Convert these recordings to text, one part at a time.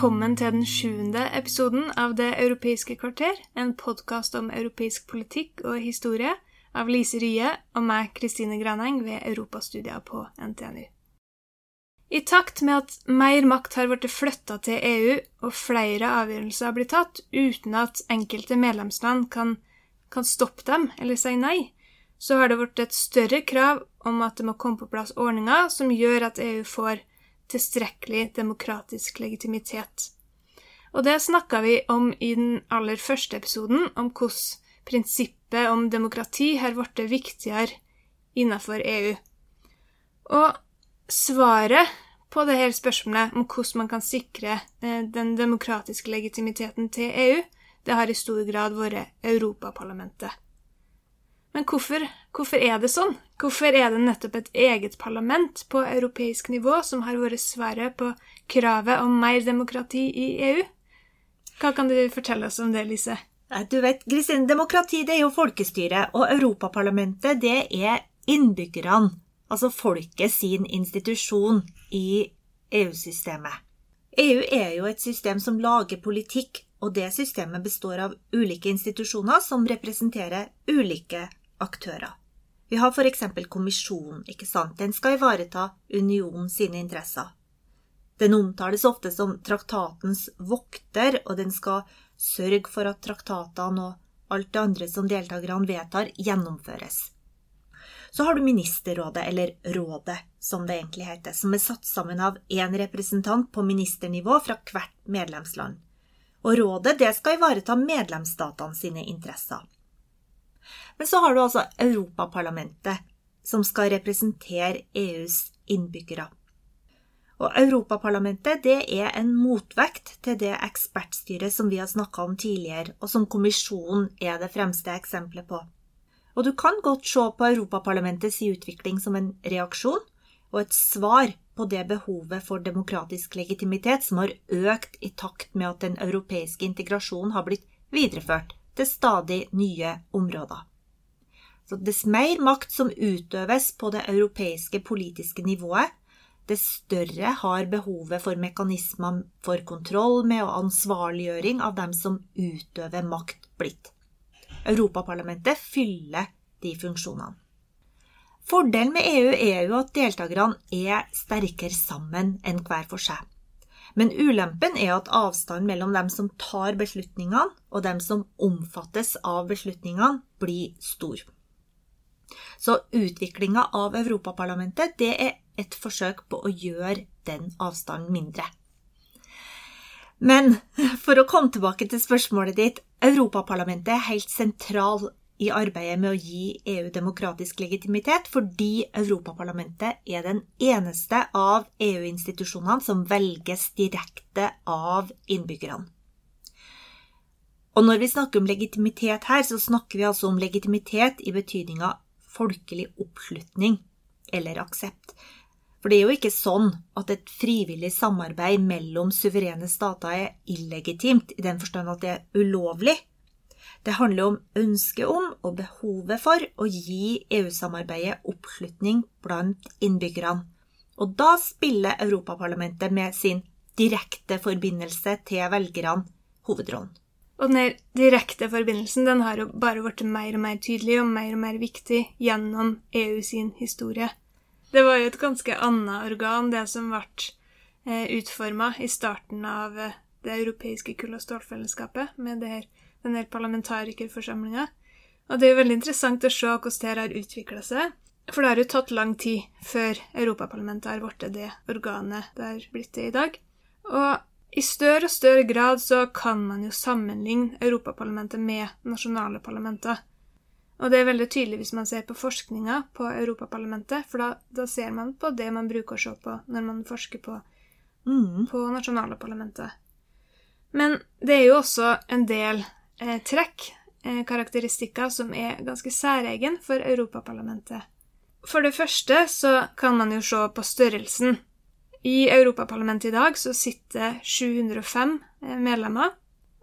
Velkommen til den sjuende episoden av Det europeiske kvarter, en podkast om europeisk politikk og historie av Lise Rye og meg, Kristine Graneng, ved Europastudier på NTNU. I takt med at mer makt har blitt flytta til EU, og flere avgjørelser har blitt tatt uten at enkelte medlemsland kan, kan stoppe dem eller si nei, så har det blitt et større krav om at det må komme på plass ordninger som gjør at EU får tilstrekkelig demokratisk legitimitet. Og det snakka vi om i den aller første episoden, om hvordan prinsippet om demokrati har blitt viktigere innenfor EU. Og svaret på dette spørsmålet om hvordan man kan sikre eh, den demokratiske legitimiteten til EU, det har i stor grad vært Europaparlamentet. Men hvorfor, hvorfor er det sånn? Hvorfor er det nettopp et eget parlament på europeisk nivå som har vært svaret på kravet om mer demokrati i EU? Hva kan du fortelle oss om det, Lise? Du vet, Kristin, demokrati det er jo folkestyre, og Europaparlamentet det er innbyggerne, altså folket sin institusjon i EU-systemet. EU er jo et system som lager politikk, og det systemet består av ulike institusjoner som representerer ulike aktører. Vi har for eksempel kommisjonen, ikke sant? Den skal ivareta unionen sine interesser. Den omtales ofte som traktatens vokter, og den skal sørge for at traktatene og alt det andre som deltakerne vedtar, gjennomføres. Så har du Ministerrådet, eller Rådet, som det egentlig heter, som er satt sammen av én representant på ministernivå fra hvert medlemsland. Og rådet det skal ivareta medlemsstatene sine interesser. Men så har du altså Europaparlamentet, som skal representere EUs innbyggere. Og Europaparlamentet det er en motvekt til det ekspertstyret som vi har snakka om tidligere, og som kommisjonen er det fremste eksempelet på. Og du kan godt se på Europaparlamentets utvikling som en reaksjon og et svar på det behovet for demokratisk legitimitet som har økt i takt med at den europeiske integrasjonen har blitt videreført til stadig nye områder. Så dess mer makt som utøves på det europeiske politiske nivået, dess større har behovet for mekanismer for kontroll med og ansvarliggjøring av dem som utøver makt, blitt. Europaparlamentet fyller de funksjonene. Fordelen med EU er jo at deltakerne er sterkere sammen enn hver for seg. Men ulempen er at avstanden mellom dem som tar beslutningene, og dem som omfattes av beslutningene, blir stor. Så utviklinga av Europaparlamentet det er et forsøk på å gjøre den avstanden mindre. Men for å komme tilbake til spørsmålet ditt Europaparlamentet er helt sentral i arbeidet med å gi EU demokratisk legitimitet, fordi Europaparlamentet er den eneste av EU-institusjonene som velges direkte av innbyggerne. Og når vi snakker om legitimitet her, så snakker vi altså om legitimitet i betydninga folkelig oppslutning eller aksept. For det er jo ikke sånn at et frivillig samarbeid mellom suverene stater er illegitimt i den forstand at det er ulovlig. Det handler om ønsket om og behovet for å gi EU-samarbeidet oppslutning blant innbyggerne. Og da spiller Europaparlamentet med sin direkte forbindelse til velgerne hovedrollen. Og den direkte forbindelsen den har jo bare blitt mer og mer tydelig og mer og mer viktig gjennom EU sin historie. Det var jo et ganske annet organ, det som ble eh, utforma i starten av eh, det europeiske kull- og stålfellesskapet, med det her, den her parlamentarikerforsamlinga. Og det er jo veldig interessant å se hvordan det her har utvikla seg. For det har jo tatt lang tid før Europaparlamentet har blitt det organet det har blitt det i dag. Og i større og større grad så kan man jo sammenligne Europaparlamentet med nasjonale parlamenter. Og det er veldig tydelig hvis man ser på forskninga på Europaparlamentet, for da, da, ser man på det man bruker å se på når man forsker på, mm. på nasjonale parlamenter. Men det er jo også en del eh, trekk, eh, karakteristikker, som er ganske særegen for Europaparlamentet. For det første så kan man jo se på størrelsen. I Europaparlamentet i dag så sitter 705 eh, medlemmer,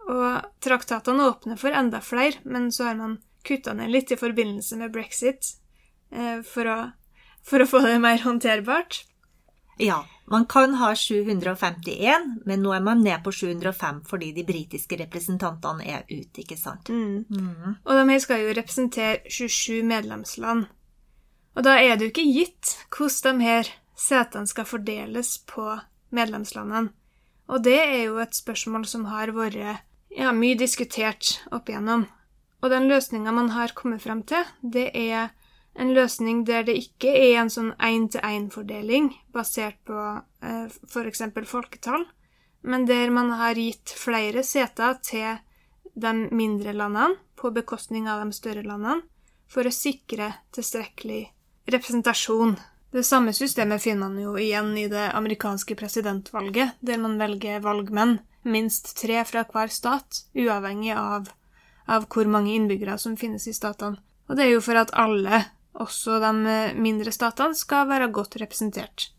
og traktatene åpner for enda flere, men så har man kutta ned litt i forbindelse med brexit eh, for, å, for, å, få det mer håndterbart. Ja, man kan ha 751, men nå er man ned på 705 fordi de britiske representantene er ute, ikke sant? Mm. Mm. Og de her skal jo representere 27 medlemsland. Og da er det jo ikke gitt hvordan de her setene skal fordeles på medlemslandene. Og det er jo et spørsmål som har vært ja, mye diskutert opp igjennom. Og den løsninga man har kommet frem til, det er en løsning der det ikke er en sånn én-til-én-fordeling basert på eh, f.eks. folketall, men der man har gitt flere seter til de mindre landene på bekostning av de større landene, for å sikre tilstrekkelig representasjon. Det samme systemet finner man jo igjen i det amerikanske presidentvalget, der man velger valgmenn, minst tre fra hver stat, uavhengig av av hvor mange innbyggere som finnes i statene. Og det er jo for at alle, også de mindre statene, skal være godt representert.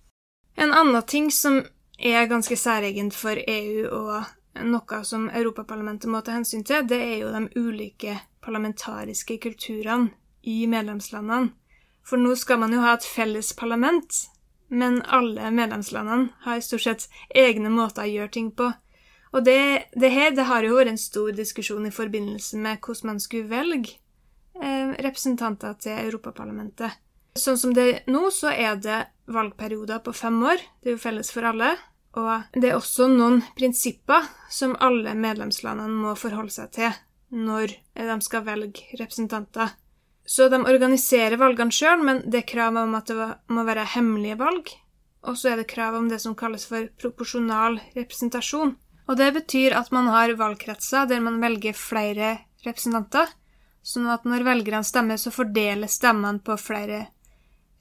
En annen ting som er ganske særegent for EU, og noe som Europaparlamentet må ta hensyn til, det er jo de ulike parlamentariske kulturene i medlemslandene. For nå skal man jo ha et felles parlament, men alle medlemslandene har stort sett egne måter å gjøre ting på. Og det, det, her det har jo vært en stor diskusjon i forbindelse med hvordan man skulle velge representanter til Europaparlamentet. Sånn som det er nå, så er det valgperioder på fem år. Det er jo felles for alle. Og det er også noen prinsipper som alle medlemslandene må forholde seg til når de skal velge representanter. Så de organiserer valgene sjøl, men det er krav om at det må være hemmelige valg. Og så er det krav om det som kalles for proporsjonal representasjon. Og det betyr at man har valgkretser der man velger flere representanter, sånn at når velgerne stemmer, så fordeles stemmene på flere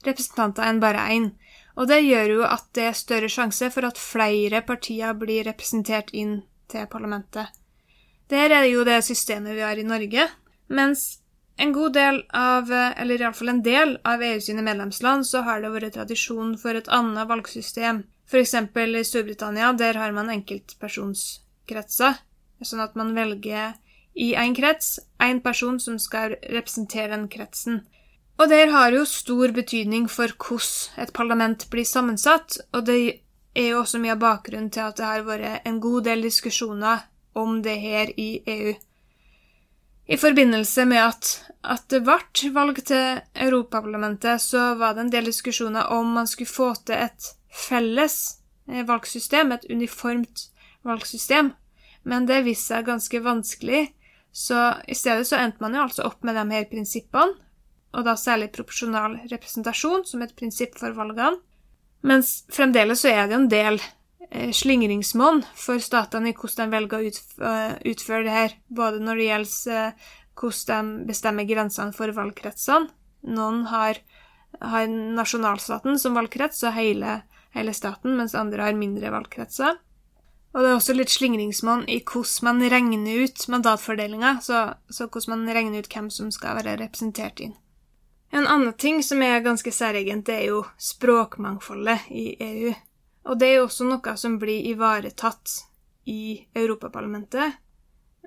representanter enn bare én. Og det gjør jo at det er større sjanse for at flere partier blir representert inn til parlamentet. Dette er jo det systemet vi har i Norge, mens en god del av, eller iallfall en del av EU sine medlemsland, så har det vært tradisjon for et annet valgsystem. Eksempel i Storbritannia, der har man enkeltpersonskretser, sånn at man velger i en krets en person som skal representere den kretsen. Og det har jo stor betydning for hvordan et parlament blir sammensatt, og det er jo også mye av bakgrunnen til at det har vært en god del diskusjoner om det her i EU. I forbindelse med at, at det ble valg til Europaparlamentet, så var det en del diskusjoner om man skulle få til et felles eh, valgsystem, et uniformt valgsystem. Men det viste seg ganske vanskelig, så i stedet så endte man jo altså opp med de her prinsippene, og da særlig proporsjonal representasjon som et prinsipp for valgene. Mens fremdeles så er det jo en del eh, slingringsmonn for statene i hvordan de velger å utf utføre det her, både når det gjelder hvordan de bestemmer grensene for valgkretsene. Noen har, har nasjonalstaten som valgkrets og hele hele staten, mens andre har mindre valgkretser. Og det er også litt slingringsmonn i hvordan man regner ut mandatfordelinga, så, så, hvordan man regner ut hvem som skal være representert inn. En annen ting som er ganske særegent, det er jo språkmangfoldet i EU. Og det er jo også noe som blir ivaretatt i Europaparlamentet,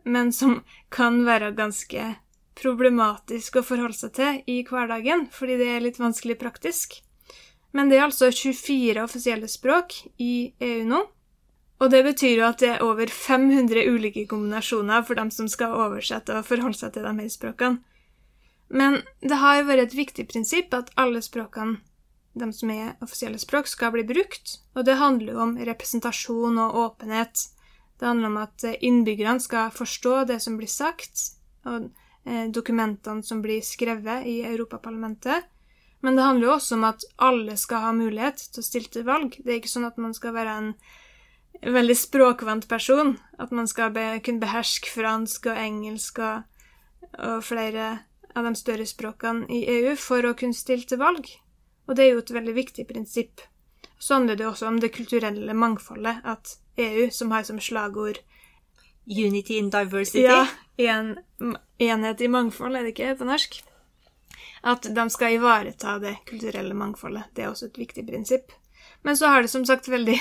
men som kan være ganske problematisk å forholde seg til i hverdagen, fordi det er litt vanskelig praktisk. Men det er altså 24 offisielle språk i EU nå. Og det betyr jo at det er over 500 ulike kombinasjoner for dem som skal oversette og forholde seg til de her språkene. Men det har jo vært et viktig prinsipp at alle språkene, de som er offisielle språk, skal bli brukt. Og det handler jo om representasjon og åpenhet. Det handler om at innbyggerne skal forstå det som blir sagt, og eh, dokumentene som blir skrevet i Europaparlamentet. Men det handler jo også om at alle skal ha mulighet til å stille til valg. Det er ikke sånn at man skal være en veldig språkvant person. At man skal be, kunne beherske fransk og engelsk og, og flere av de større språkene i EU for å kunne stille til valg. Og det er jo et veldig viktig prinsipp. Så handler det også om det kulturelle mangfoldet, at EU, som har som slagord Unity in diversity. Ja, en, enhet i mangfold, er det ikke på norsk? At de skal ivareta det kulturelle mangfoldet. Det er også et viktig prinsipp. Men så har det som sagt veldig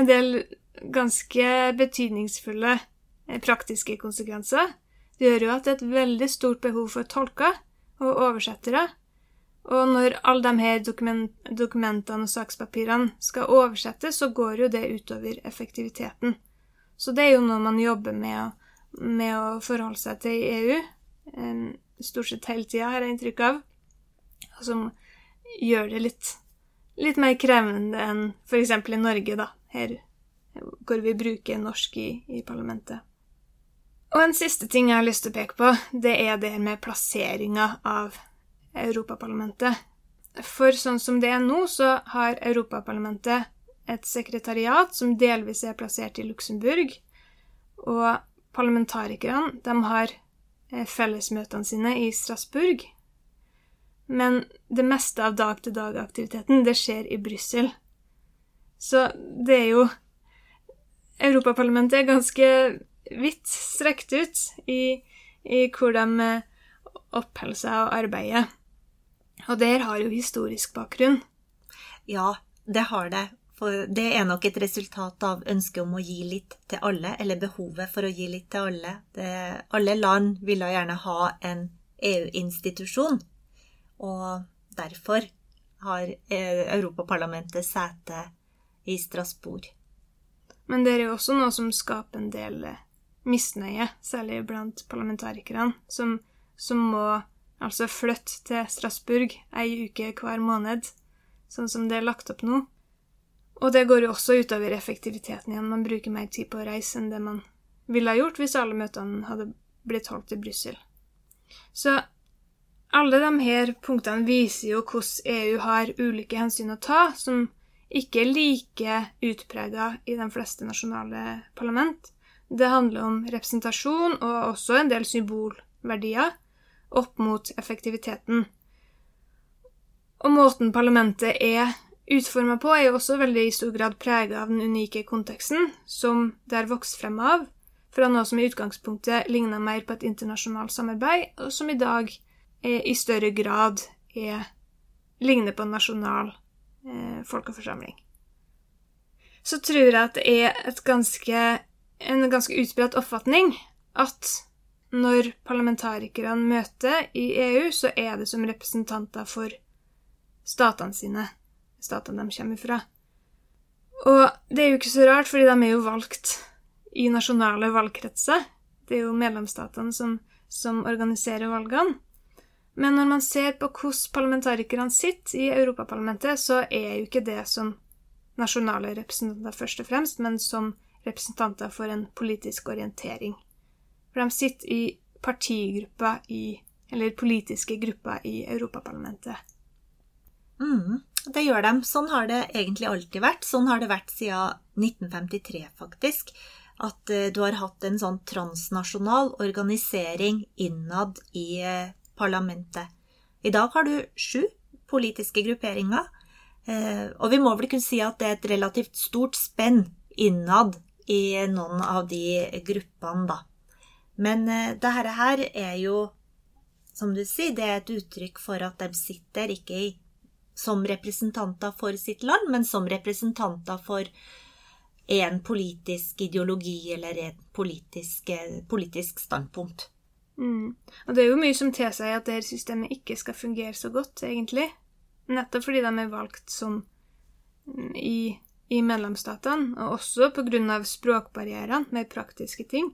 en del ganske betydningsfulle eh, praktiske konsekvenser. Det gjør jo at det er et veldig stort behov for tolker og oversettere. Og når alle de her dokument, dokumentene og sakspapirene skal oversettes, så går jo det utover effektiviteten. Så det er jo noe man jobber med å, med å forholde seg til i EU, stort sett hele tida, har jeg inntrykk av, som gjør det litt, litt mer krevende enn f.eks. i Norge, da, her hvor vi bruker norsk i, i parlamentet. Og en siste ting jeg har lyst til å peke på, det er det med plasseringa av Europaparlamentet. For sånn som det er nå, så har Europaparlamentet et sekretariat som delvis er plassert i Luxembourg, og parlamentarikerne de har eh, fellesmøtene sine i Strasbourg. Men det meste av dag-til-dag-aktiviteten, det skjer i Brussel. Så det er jo Europaparlamentet er ganske vidt strekt ut i, i hvor de eh, oppholder seg og arbeider. Og der har jo historisk bakgrunn. Ja, det har det. For det er nok et resultat av ønsket om å gi litt til alle, eller behovet for å gi litt til alle. Det, alle land ville gjerne ha en EU-institusjon, og derfor har eh, Europaparlamentet sete i Strasbourg. Men det er jo også noe som skaper en del eh, misnøye, særlig blant parlamentarikerne, som, som må altså flytte til Strasbourg ei uke hver måned, sånn som det er lagt opp nå. Og det går jo også utover effektiviteten igjen. Man bruker mer tid på å reise enn det man ville ha gjort hvis alle møtene hadde blitt holdt i Brussel. Så alle de her punktene viser jo hvordan EU har ulike hensyn å ta, som ikke like utprega i de fleste nasjonale parlament. Det handler om representasjon og også en del symbolverdier opp mot effektiviteten. Og måten parlamentet er utforma på, er jo også veldig i stor grad prega av den unike konteksten som det har vokst frem av, fra noe som i utgangspunktet ligna mer på et internasjonalt samarbeid, og som i dag i større grad er, ligner på en nasjonal eh, folkeforsamling. Så tror jeg at det er ganske, en ganske utbredt oppfatning at når parlamentarikerne møter i EU, så er det som representanter for statene sine statene de kommer fra. Og det er jo ikke så rart, fordi de er jo valgt i nasjonale valgkretser. Det er jo medlemsstatene som, som organiserer valgene. Men når man ser på hvordan parlamentarikerne sitter i Europaparlamentet, så er jo ikke det som nasjonale representanter først og fremst, men som representanter for en politisk orientering. For de sitter i partigrupper i Eller politiske grupper i Europaparlamentet. Mm. Det gjør de. Sånn har det egentlig alltid vært. Sånn har det vært siden 1953, faktisk. At uh, du har hatt en sånn transnasjonal organisering innad i uh, parlamentet. I dag har du sju politiske grupperinger. Uh, og vi må vel kunne si at det er et relativt stort spenn innad i noen av de gruppene, da. Men dette her er jo, som du sier, det er et uttrykk for at de sitter ikke i som representanter for sitt land, men som representanter for en politisk ideologi eller et politisk, eh, politisk standpunkt. Mm. Og det er jo mye som tilsier at dette systemet ikke skal fungere så godt, egentlig. Nettopp fordi de er valgt mm, i, i medlemsstatene, og også av språkbarrierene, mer praktiske ting.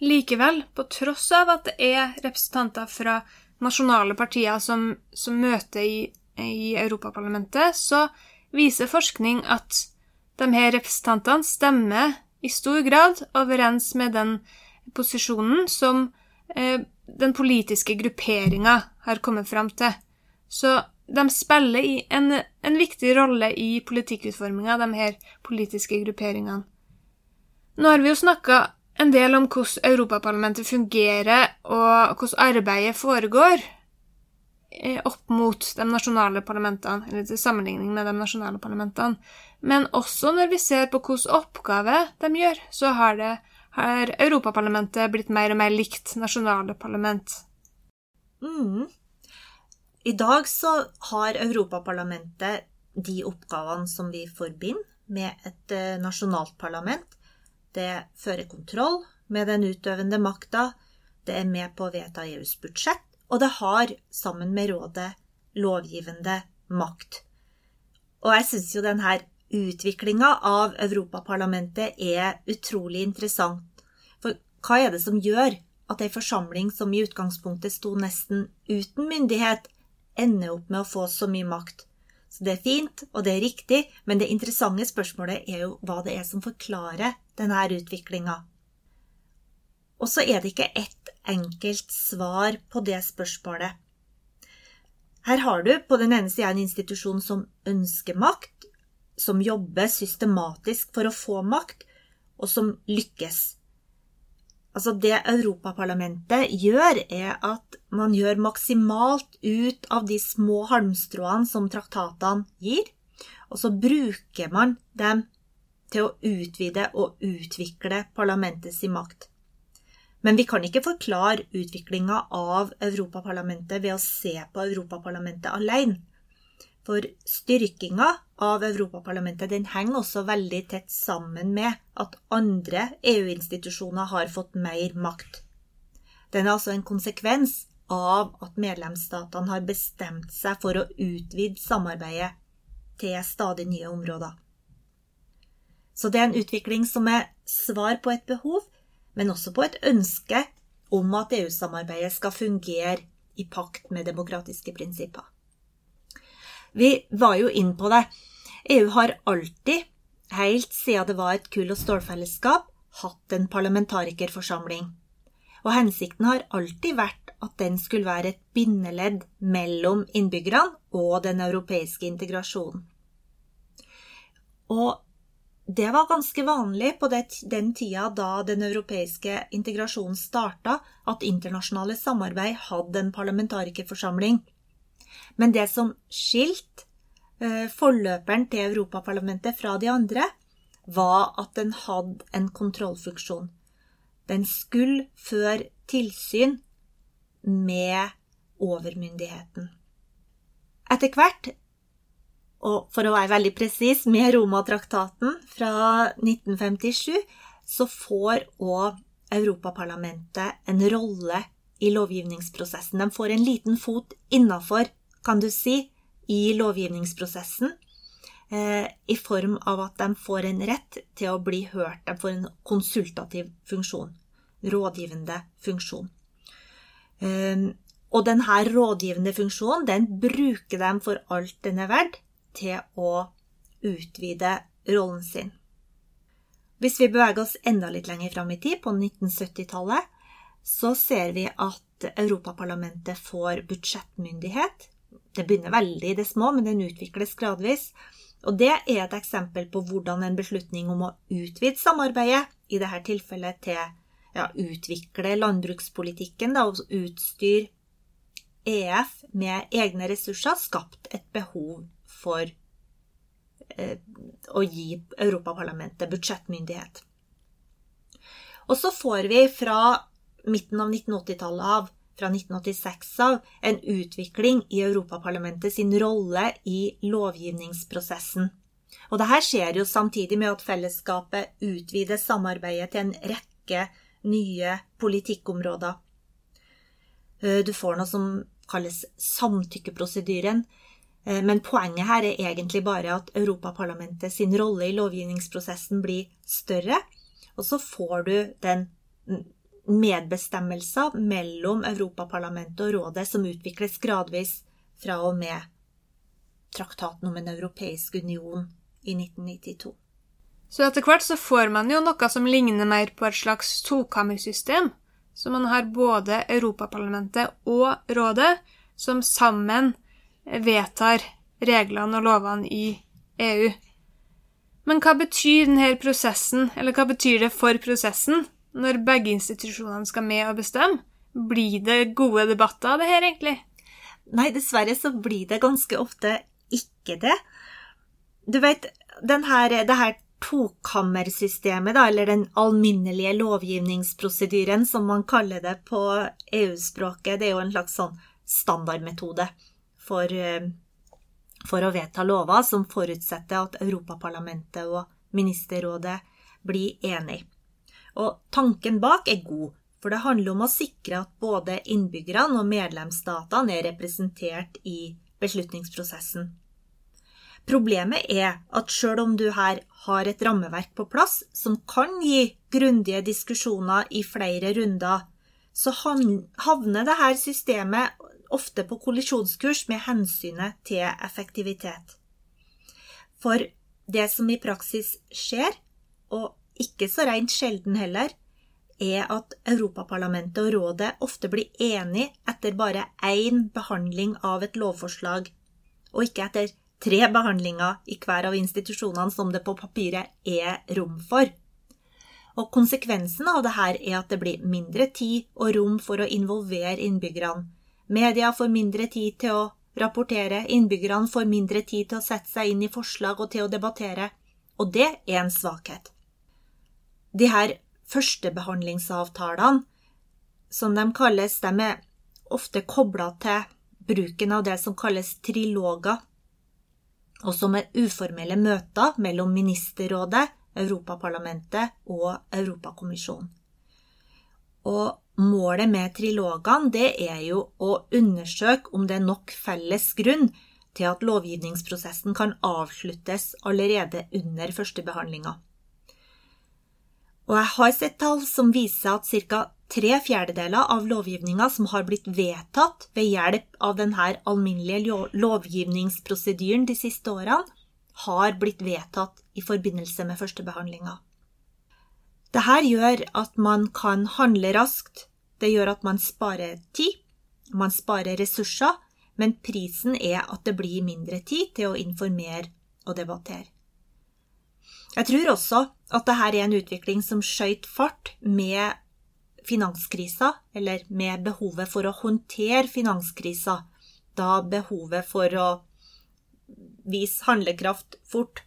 Likevel, på tross av at det er representanter fra nasjonale partier som, som møter i i Europaparlamentet, så viser forskning at de her representantene stemmer i stor grad overens med den posisjonen som den politiske grupperinga har kommet fram til. Så de spiller en, en viktig rolle i politikkutforminga, de her politiske grupperingene. Nå har vi jo snakka en del om hvordan Europaparlamentet fungerer, og hvordan arbeidet foregår eh, opp mot de nasjonale parlamentene, eller til sammenligning med de nasjonale parlamentene. Men også når vi ser på hvilke oppgaver de gjør, så har, det, har Europaparlamentet blitt mer og mer likt nasjonale parlament. Mm. I dag så har Europaparlamentet de oppgavene som vi forbinder med et eh, nasjonalt parlament. Det fører kontroll med den utøvende makta, det er med på å vedta EUs budsjett, og det har, sammen med rådet, lovgivende makt. Og jeg syns jo denne utviklinga av Europaparlamentet er utrolig interessant. For hva er det som gjør at ei forsamling som i utgangspunktet sto nesten uten myndighet, ender opp med å få så mye makt? Så det er fint, og det er riktig, men det interessante spørsmålet er jo hva det er som forklarer denne utviklinga. Og så er det ikke ett enkelt svar på det spørsmålet. Her har du på den ene sida en institusjon som ønsker makt, som jobber systematisk for å få makt, og som lykkes. Altså Det Europaparlamentet gjør, er at man gjør maksimalt ut av de små halmstråene som traktatene gir, og så bruker man dem til å utvide og utvikle parlamentets makt. Men vi kan ikke forklare utviklinga av Europaparlamentet ved å se på Europaparlamentet alene. For styrkinga av Europaparlamentet den henger også veldig tett sammen med at andre EU-institusjoner har fått mer makt. Den er altså en konsekvens av at medlemsstatene har bestemt seg for å utvide samarbeidet til stadig nye områder. Så det er en utvikling som er svar på et behov, men også på et ønske om at EU-samarbeidet skal fungere i pakt med demokratiske prinsipper. Vi var jo inn på det. EU har alltid, helt siden det var et kull- og stålfellesskap, hatt en parlamentarikerforsamling. Og hensikten har alltid vært at den skulle være et bindeledd mellom innbyggerne og den europeiske integrasjonen. Og det var ganske vanlig på den tida da den europeiske integrasjonen starta, at internasjonale samarbeid hadde en parlamentarikerforsamling men det som skilte eh, forløperen til Europaparlamentet fra de andre, var at den hadde en kontrollfunksjon. Den skulle føre tilsyn med overmyndigheten. Etter hvert, og for å være veldig presis, med Romatraktaten fra 1957, så får òg Europaparlamentet en rolle i lovgivningsprosessen. De får en liten fot innafor kan du si, i lovgivningsprosessen. Eh, I form av at de får en rett til å bli hørt. De får en konsultativ funksjon. Rådgivende funksjon. Eh, og denne rådgivende funksjonen den bruker de for alt den er verdt, til å utvide rollen sin. Hvis vi beveger oss enda litt lenger fram i tid, på 1970-tallet, så ser vi at Europaparlamentet får budsjettmyndighet det begynner veldig i det små, men den utvikles gradvis. Og det er et eksempel på hvordan en beslutning om å utvide samarbeidet, i dette tilfellet til ja, utvikle landbrukspolitikken da, og utstyre EF med egne ressurser, skapt et behov for eh, å gi Europaparlamentet budsjettmyndighet. Og så får vi fra midten av 1980-tallet av fra 1986 av en utvikling i Europaparlamentet sin rolle i lovgivningsprosessen. Og dette skjer jo samtidig med at fellesskapet utvider samarbeidet til en rekke nye politikkområder. Eh, du får noe som kalles samtykkeprosedyren, eh, men poenget her er egentlig bare at Europaparlamentet sin rolle i lovgivningsprosessen blir større, og så får du den medbestemmelser mellom Europaparlamentet og rådet som utvikles gradvis fra og med traktaten om en europeisk union i 1992. Så etter hvert så får man jo noe som ligner mer på et slags tokammersystem. Så man har både Europaparlamentet og rådet som sammen vedtar reglene og lovene i EU. Men hva betyr denne prosessen, eller hva betyr det for prosessen? Når begge institusjonene skal med og bestemme? Blir det gode debatter av det her, egentlig? Nei, dessverre så blir det ganske ofte ikke det. Du vet, den her, det her tokammersystemet, da, eller den alminnelige lovgivningsprosedyren, som man kaller det på EU-språket, det er jo en slags sånn standardmetode for, eh, for å vedta lover som forutsetter at Europaparlamentet og Ministerrådet blir enige. Og tanken bak er god, for det handler om å sikre at både innbyggerne og medlemsstatene er representert i beslutningsprosessen. Problemet er at sjøl om du her har et rammeverk på plass som kan gi grundige diskusjoner i flere runder, så havner dette systemet ofte på kollisjonskurs med hensynet til effektivitet. For det som i praksis skjer, og ikke så rent sjelden heller, er at Europaparlamentet og Rådet ofte blir enige etter bare én behandling av et lovforslag, og ikke etter tre behandlinger i hver av institusjonene som det på papiret er rom for. Og konsekvensen av dette er at det blir mindre tid og rom for å involvere innbyggerne, Media får mindre tid til å rapportere, innbyggerne får mindre tid til å sette seg inn i forslag og til å debattere, og det er en svakhet. De her førstebehandlingsavtalene, som de kalles, de er ofte kobla til bruken av det som kalles triloger, og som er uformelle møter mellom Ministerrådet, Europaparlamentet og Europakommisjonen. Og Målet med trilogene det er jo å undersøke om det er nok felles grunn til at lovgivningsprosessen kan avsluttes allerede under førstebehandlinga. Og jeg har sett tall som viser at ca. tre fjerdedeler av lovgivninga som har blitt vedtatt ved hjelp av denne alminnelige lovgivningsprosedyren de siste årene, har blitt vedtatt i forbindelse med førstebehandlinga. Dette gjør at man kan handle raskt, det gjør at man sparer tid, man sparer ressurser, men prisen er at det blir mindre tid til å informere og debattere. Jeg tror også at dette er en utvikling som skjøt fart med finanskrisa, eller med behovet for å håndtere finanskrisa, da behovet for å vise handlekraft fort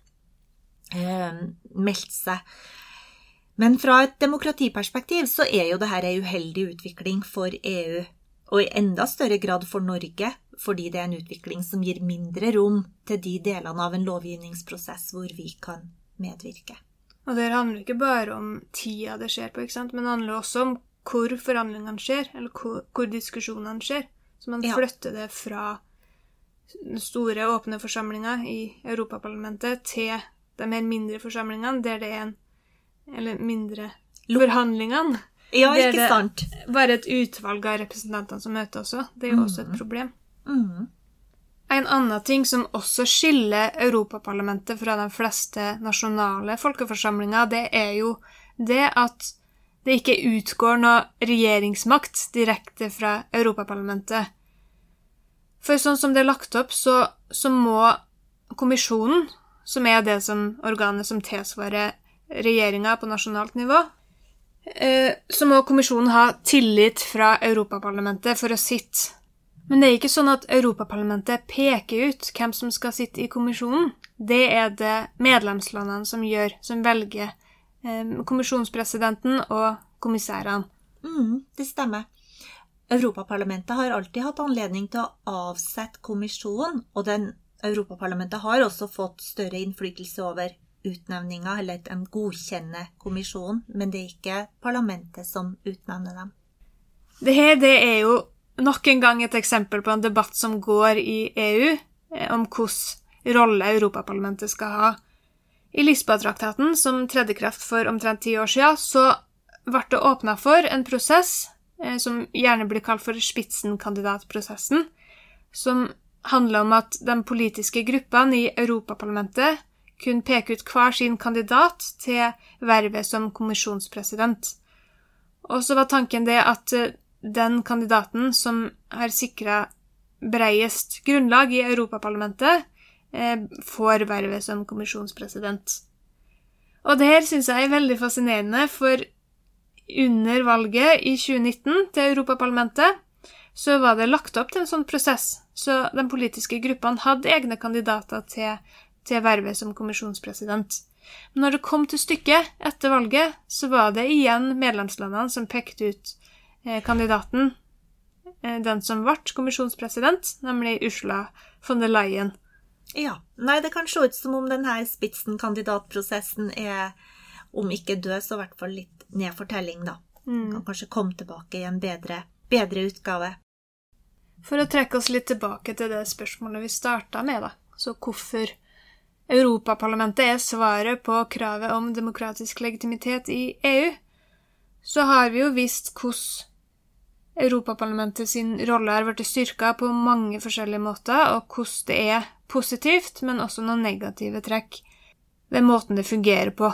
eh, meldte seg. Men fra et demokratiperspektiv så er jo dette ei uheldig utvikling for EU, og i enda større grad for Norge, fordi det er en utvikling som gir mindre rom til de delene av en lovgivningsprosess hvor vi kan medvirke. Og det handler ikke bare om tida det skjer på, ikke sant? men det handler også om hvor forhandlingene skjer, eller hvor, hvor diskusjonene skjer. Så man ja. flytter det fra den store, åpne forsamlinga i Europaparlamentet til de mer mindre forsamlingene, der det er en eller mindre forhandlingene. Ja, ikke sant. Det er bare et utvalg av representantene som møter også. Det er jo også et mm. problem. Mm. En annen ting som også skiller Europaparlamentet fra de fleste nasjonale folkeforsamlinger, det er jo det at det ikke utgår noe regjeringsmakt direkte fra Europaparlamentet. For sånn som det er lagt opp, så, så må kommisjonen, som er det som organet som tilsvarer regjeringa på nasjonalt nivå, eh, så må kommisjonen ha tillit fra Europaparlamentet for å sitte. Men det er ikke sånn at Europaparlamentet peker ut hvem som skal sitte i kommisjonen. Det er det medlemslandene som gjør, som velger eh, kommisjonspresidenten og kommissærene. Mm, det stemmer. Europaparlamentet har alltid hatt anledning til å avsette kommisjonen, og den Europaparlamentet har også fått større innflytelse over utnevninga, eller at de godkjenner kommisjonen, men det er ikke parlamentet som utnevner dem. Det her det er jo nok en gang et eksempel på en debatt som går i EU, eh, om hvilken rolle Europaparlamentet skal ha. I Lisboa-traktaten, som tredde kraft for omtrent ti år siden, så ble det åpna for en prosess eh, som gjerne blir kalt for spitsenkandidatprosessen, som handler om at de politiske gruppene i Europaparlamentet kunne peke ut hver sin kandidat til vervet som kommisjonspresident. Og så var tanken det at eh, den kandidaten som har sikra breiest grunnlag i Europaparlamentet, eh, får vervet som kommisjonspresident. Og det her syns jeg er veldig fascinerende, for under valget i 2019 til Europaparlamentet så var det lagt opp til en sånn prosess, så de politiske gruppene hadde egne kandidater til, til vervet som kommisjonspresident. Men når det kom til stykket etter valget, så var det igjen medlemslandene som pekte ut kandidaten, eh, den som ble kommisjonspresident, nemlig Usla von der Leyen. Ja. Nei, det kan se ut som om denne spitsenkandidatprosessen er, om ikke død, så i hvert fall litt nedfortelling, da. Mm. Kan kanskje komme tilbake i en bedre, bedre utgave. For å trekke oss litt tilbake til det spørsmålet vi starta med, da. Så hvorfor Europaparlamentet er svaret på kravet om demokratisk legitimitet i EU, så har vi jo visst hvordan Europaparlamentet sin rolle har blitt styrka på mange forskjellige måter, og hvordan det er positivt, men også noen negative trekk ved måten det fungerer på.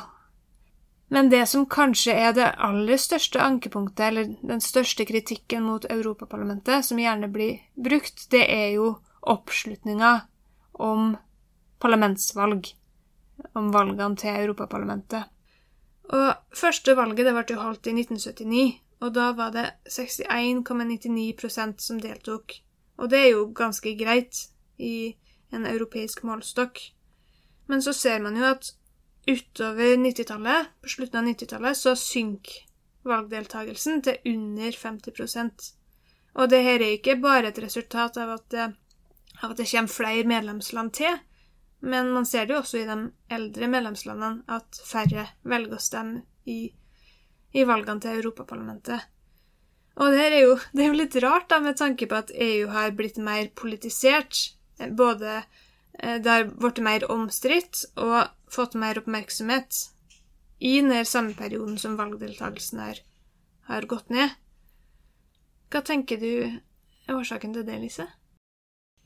Men det som kanskje er det aller største ankepunktet, eller den største kritikken mot Europaparlamentet, som gjerne blir brukt, det er jo oppslutninga om parlamentsvalg, om valgene til Europaparlamentet. Og første valget det ble jo holdt i 1979, og da var det 61,99% som deltok. Og det er jo ganske greit i en europeisk målstokk. Men så ser man jo at utover 90-tallet, på slutten av 90-tallet, så synker valgdeltagelsen til under 50% Og det her er ikke bare et resultat av at det, av at det kommer flere medlemsland til, men man ser det jo også i de eldre medlemslandene at færre velger å stemme i, i valgene til Europaparlamentet. Og det, er jo, det er jo litt rart, da, med tanke på at EU har blitt mer politisert. Både det har blitt mer omstridt og fått mer oppmerksomhet i den samme perioden som valgdeltakelsen har, har gått ned. Hva tenker du er årsaken til det, Lise?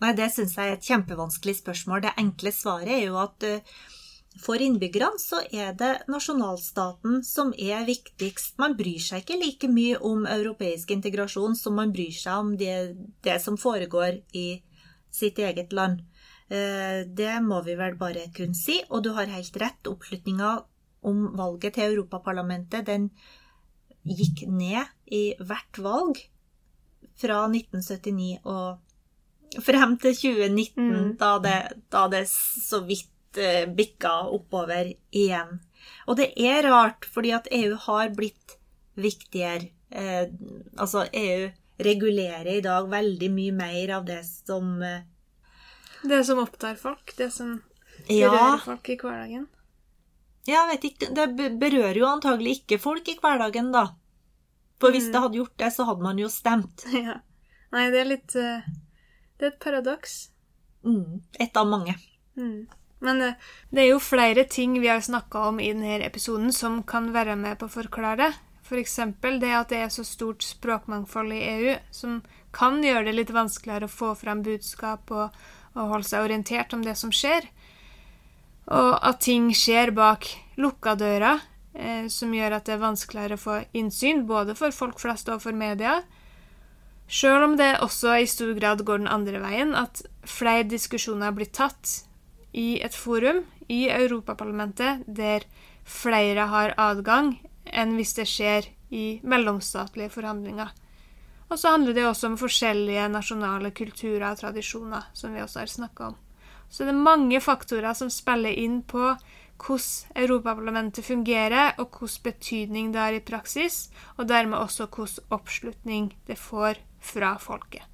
Nei, Det syns jeg er et kjempevanskelig spørsmål. Det enkle svaret er jo at uh, for innbyggerne så er det nasjonalstaten som er viktigst. Man bryr seg ikke like mye om europeisk integrasjon som man bryr seg om det, det som foregår i sitt eget land. Uh, det må vi vel bare kunne si. Og du har helt rett. Oppslutninga om valget til Europaparlamentet, den gikk ned i hvert valg fra 1979 og frem til 2019, mm. da, det, da, det, så vidt bikka oppover igjen. Og det er rart, fordi at EU har blitt viktigere. Eh, altså, EU regulerer i dag veldig mye mer av det som eh, Det som opptar folk? Det som berører ja, folk i hverdagen? Ja, jeg vet ikke. Det berører jo antagelig ikke folk i hverdagen, da. For hvis mm. det hadde gjort det, så hadde man jo stemt. Ja. Nei, det er litt det er et paradoks. Mm, et av mange. Mm. Men det, det er jo flere ting vi har snakka om i denne episoden som kan være med på å forklare det. F.eks. For det at det er så stort språkmangfold i EU, som kan gjøre det litt vanskeligere å få fram budskap og, og holde seg orientert om det som skjer. Og at ting skjer bak lukka dører, eh, som gjør at det er vanskeligere å få innsyn, både for folk flest og for media. Sjøl om det også i stor grad går den andre veien, at flere diskusjoner blir tatt i et forum i Europaparlamentet der flere har adgang enn hvis det skjer i mellomstatlige forhandlinger. Og så handler det også om forskjellige nasjonale kulturer og tradisjoner, som vi også har snakka om. Så det er mange faktorer som spiller inn på hvordan Europaparlamentet fungerer, og hvilken betydning det har i praksis, og dermed også hvilken oppslutning det får fra folket.